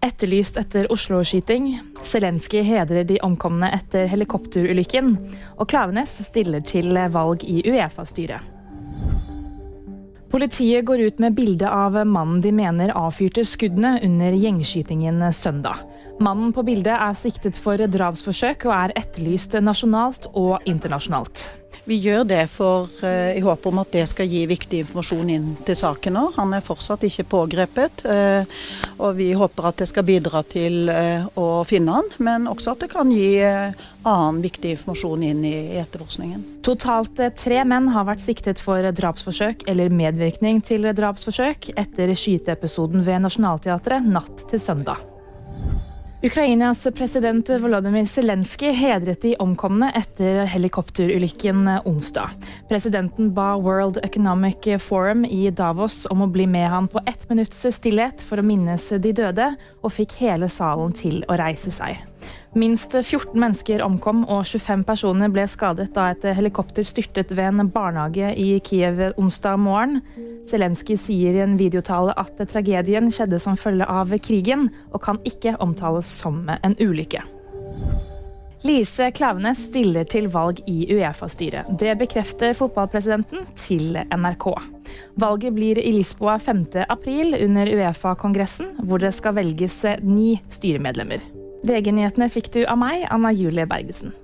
Etterlyst etter Oslo-skyting. Zelenskyj hedrer de omkomne etter helikopterulykken. Og Klavenes stiller til valg i Uefa-styret. Politiet går ut med bilde av mannen de mener avfyrte skuddene under gjengskytingen søndag. Mannen på bildet er siktet for drapsforsøk og er etterlyst nasjonalt og internasjonalt. Vi gjør det for, uh, i håp om at det skal gi viktig informasjon inn til saken nå. Han er fortsatt ikke pågrepet, uh, og vi håper at det skal bidra til uh, å finne han, men også at det kan gi annen viktig informasjon inn i etterforskningen. Totalt tre menn har vært siktet for drapsforsøk eller medvirkning til drapsforsøk etter skyteepisoden ved Nationaltheatret natt til søndag. Ukrainas president Volodymyr Zelenskyj hedret de omkomne etter helikopterulykken onsdag. Presidenten ba World Economic Forum i Davos om å bli med han på ett minutts stillhet for å minnes de døde, og fikk hele salen til å reise seg. Minst 14 mennesker omkom og 25 personer ble skadet da et helikopter styrtet ved en barnehage i Kiev onsdag morgen. Zelenskyj sier i en videotale at tragedien skjedde som følge av krigen, og kan ikke omtales som en ulykke. Lise Klavenes stiller til valg i Uefa-styret. Det bekrefter fotballpresidenten til NRK. Valget blir i Lisboa 5.4 under Uefa-kongressen, hvor det skal velges ni styremedlemmer. VG-nyhetene fikk du av meg, Anna Julie Bergesen.